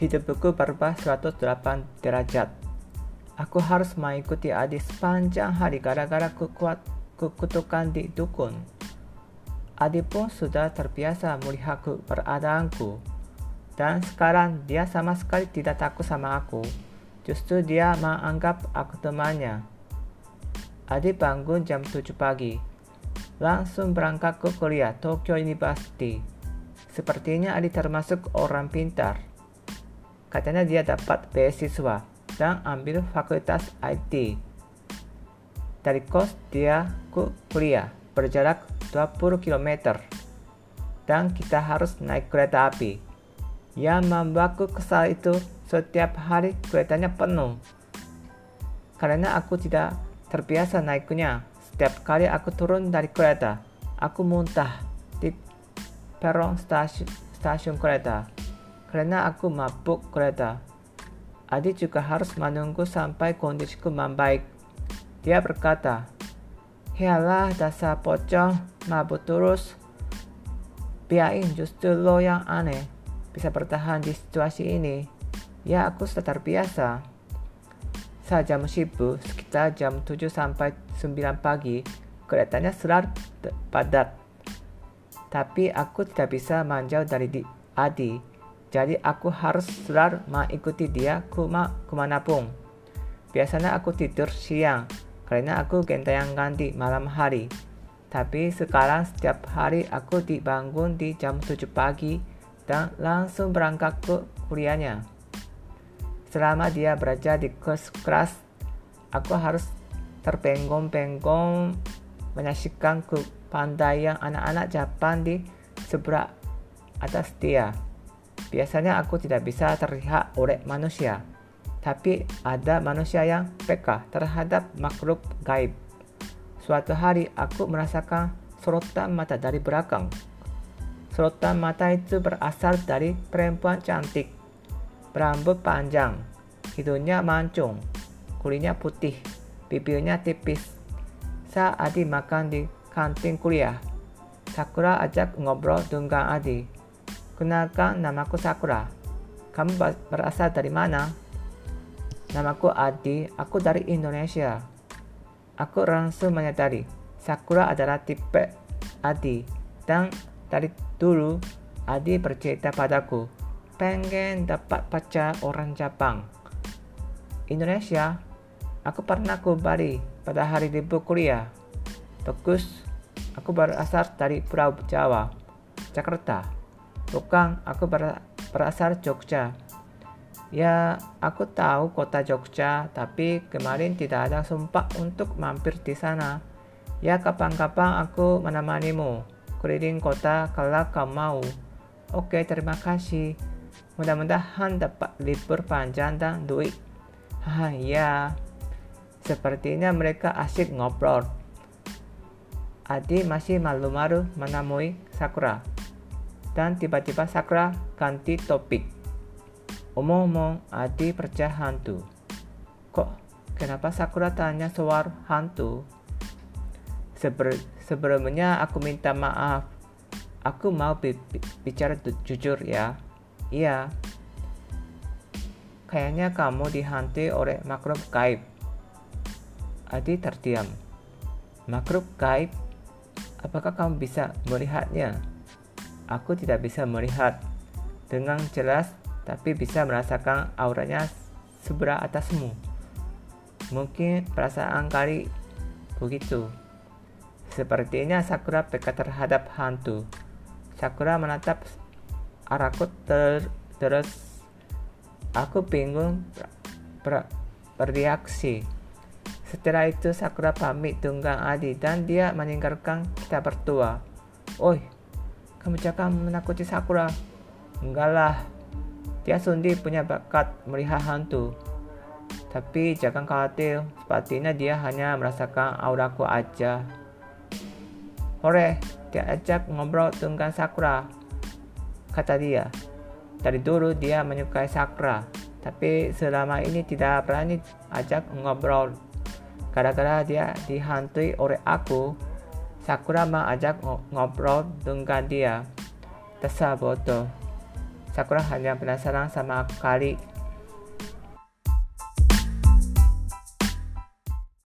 Hidupku berubah 108 derajat. Aku harus mengikuti adik sepanjang hari gara-gara kuat kekutukan di dukun. Adik pun sudah terbiasa melihat beradaanku. Dan sekarang dia sama sekali tidak takut sama aku. Justru dia menganggap aku temannya. Adik bangun jam 7 pagi. Langsung berangkat ke kuliah Tokyo University. Sepertinya adik termasuk orang pintar. Katanya dia dapat beasiswa dan ambil fakultas IT. Dari kos dia ke kuliah berjarak 20 km dan kita harus naik kereta api. Yang membuatku kesal itu setiap hari keretanya penuh. Karena aku tidak terbiasa naiknya, setiap kali aku turun dari kereta, aku muntah di peron stasiun, stasiun kereta karena aku mabuk kereta. Adi juga harus menunggu sampai kondisiku membaik. Dia berkata, Hialah dasar pocong, mabuk terus. Biarin justru lo yang aneh bisa bertahan di situasi ini. Ya aku sudah terbiasa. Saat jam sibuk, sekitar jam 7 sampai 9 pagi, keretanya selalu padat. Tapi aku tidak bisa menjauh dari Adi jadi aku harus selalu mengikuti dia kuma, ke mana pun. Biasanya aku tidur siang karena aku gentayangan ganti malam hari. Tapi sekarang setiap hari aku dibangun di jam 7 pagi dan langsung berangkat ke kuliahnya. Selama dia belajar di kelas, aku harus terpenggong-penggong menyaksikan kepandaian anak-anak Jepang di sebelah atas dia. Biasanya aku tidak bisa terlihat oleh manusia, tapi ada manusia yang peka terhadap makhluk gaib. Suatu hari aku merasakan sorotan mata dari belakang. Sorotan mata itu berasal dari perempuan cantik, berambut panjang, hidungnya mancung, kulitnya putih, bibirnya tipis. Saat Adi makan di kantin kuliah, Sakura ajak ngobrol dengan Adi. Kenalkan, namaku Sakura. Kamu berasal dari mana? Namaku Adi, aku dari Indonesia. Aku langsung menyadari, Sakura adalah tipe Adi. Dan dari dulu, Adi bercerita padaku, pengen dapat pacar orang Jepang. Indonesia, aku pernah ke Bali pada hari libur kuliah. Bagus, aku berasal dari Pulau Jawa, Jakarta. Bukan, aku ber berasal Jogja. Ya, aku tahu kota Jogja, tapi kemarin tidak ada sempat untuk mampir di sana. Ya, kapan-kapan aku menemanimu keliling kota kalau kau mau. Oke, terima kasih. Mudah-mudahan dapat libur panjang dan duit. Hah, ya. Sepertinya mereka asik ngobrol. Adi masih malu-malu menemui Sakura dan tiba-tiba Sakura ganti topik. Omong-omong, Adi percaya hantu. Kok kenapa Sakura tanya soal hantu? Seber sebelumnya aku minta maaf. Aku mau bi bicara jujur ya. Iya. Kayaknya kamu dihantui oleh makhluk gaib. Adi terdiam. Makhluk gaib? Apakah kamu bisa melihatnya? Aku tidak bisa melihat dengan jelas, tapi bisa merasakan auranya sebelah atasmu. Mungkin perasaan kali begitu. Sepertinya Sakura peka terhadap hantu. Sakura menatap arahku ter terus. Aku bingung ber bereaksi. Setelah itu Sakura pamit dengan Adi dan dia meninggalkan kita berdua. Oi, kamu jangan menakuti Sakura. Enggak lah. Dia Sundi punya bakat melihat hantu. Tapi jangan khawatir, sepertinya dia hanya merasakan auraku aja. Hore, dia ajak ngobrol dengan Sakura. Kata dia. Dari dulu dia menyukai Sakura, tapi selama ini tidak berani ajak ngobrol. Gara-gara dia dihantui oleh aku, Sakura mengajak ngobrol dengan dia. Dasar bodoh. Sakura hanya penasaran sama kali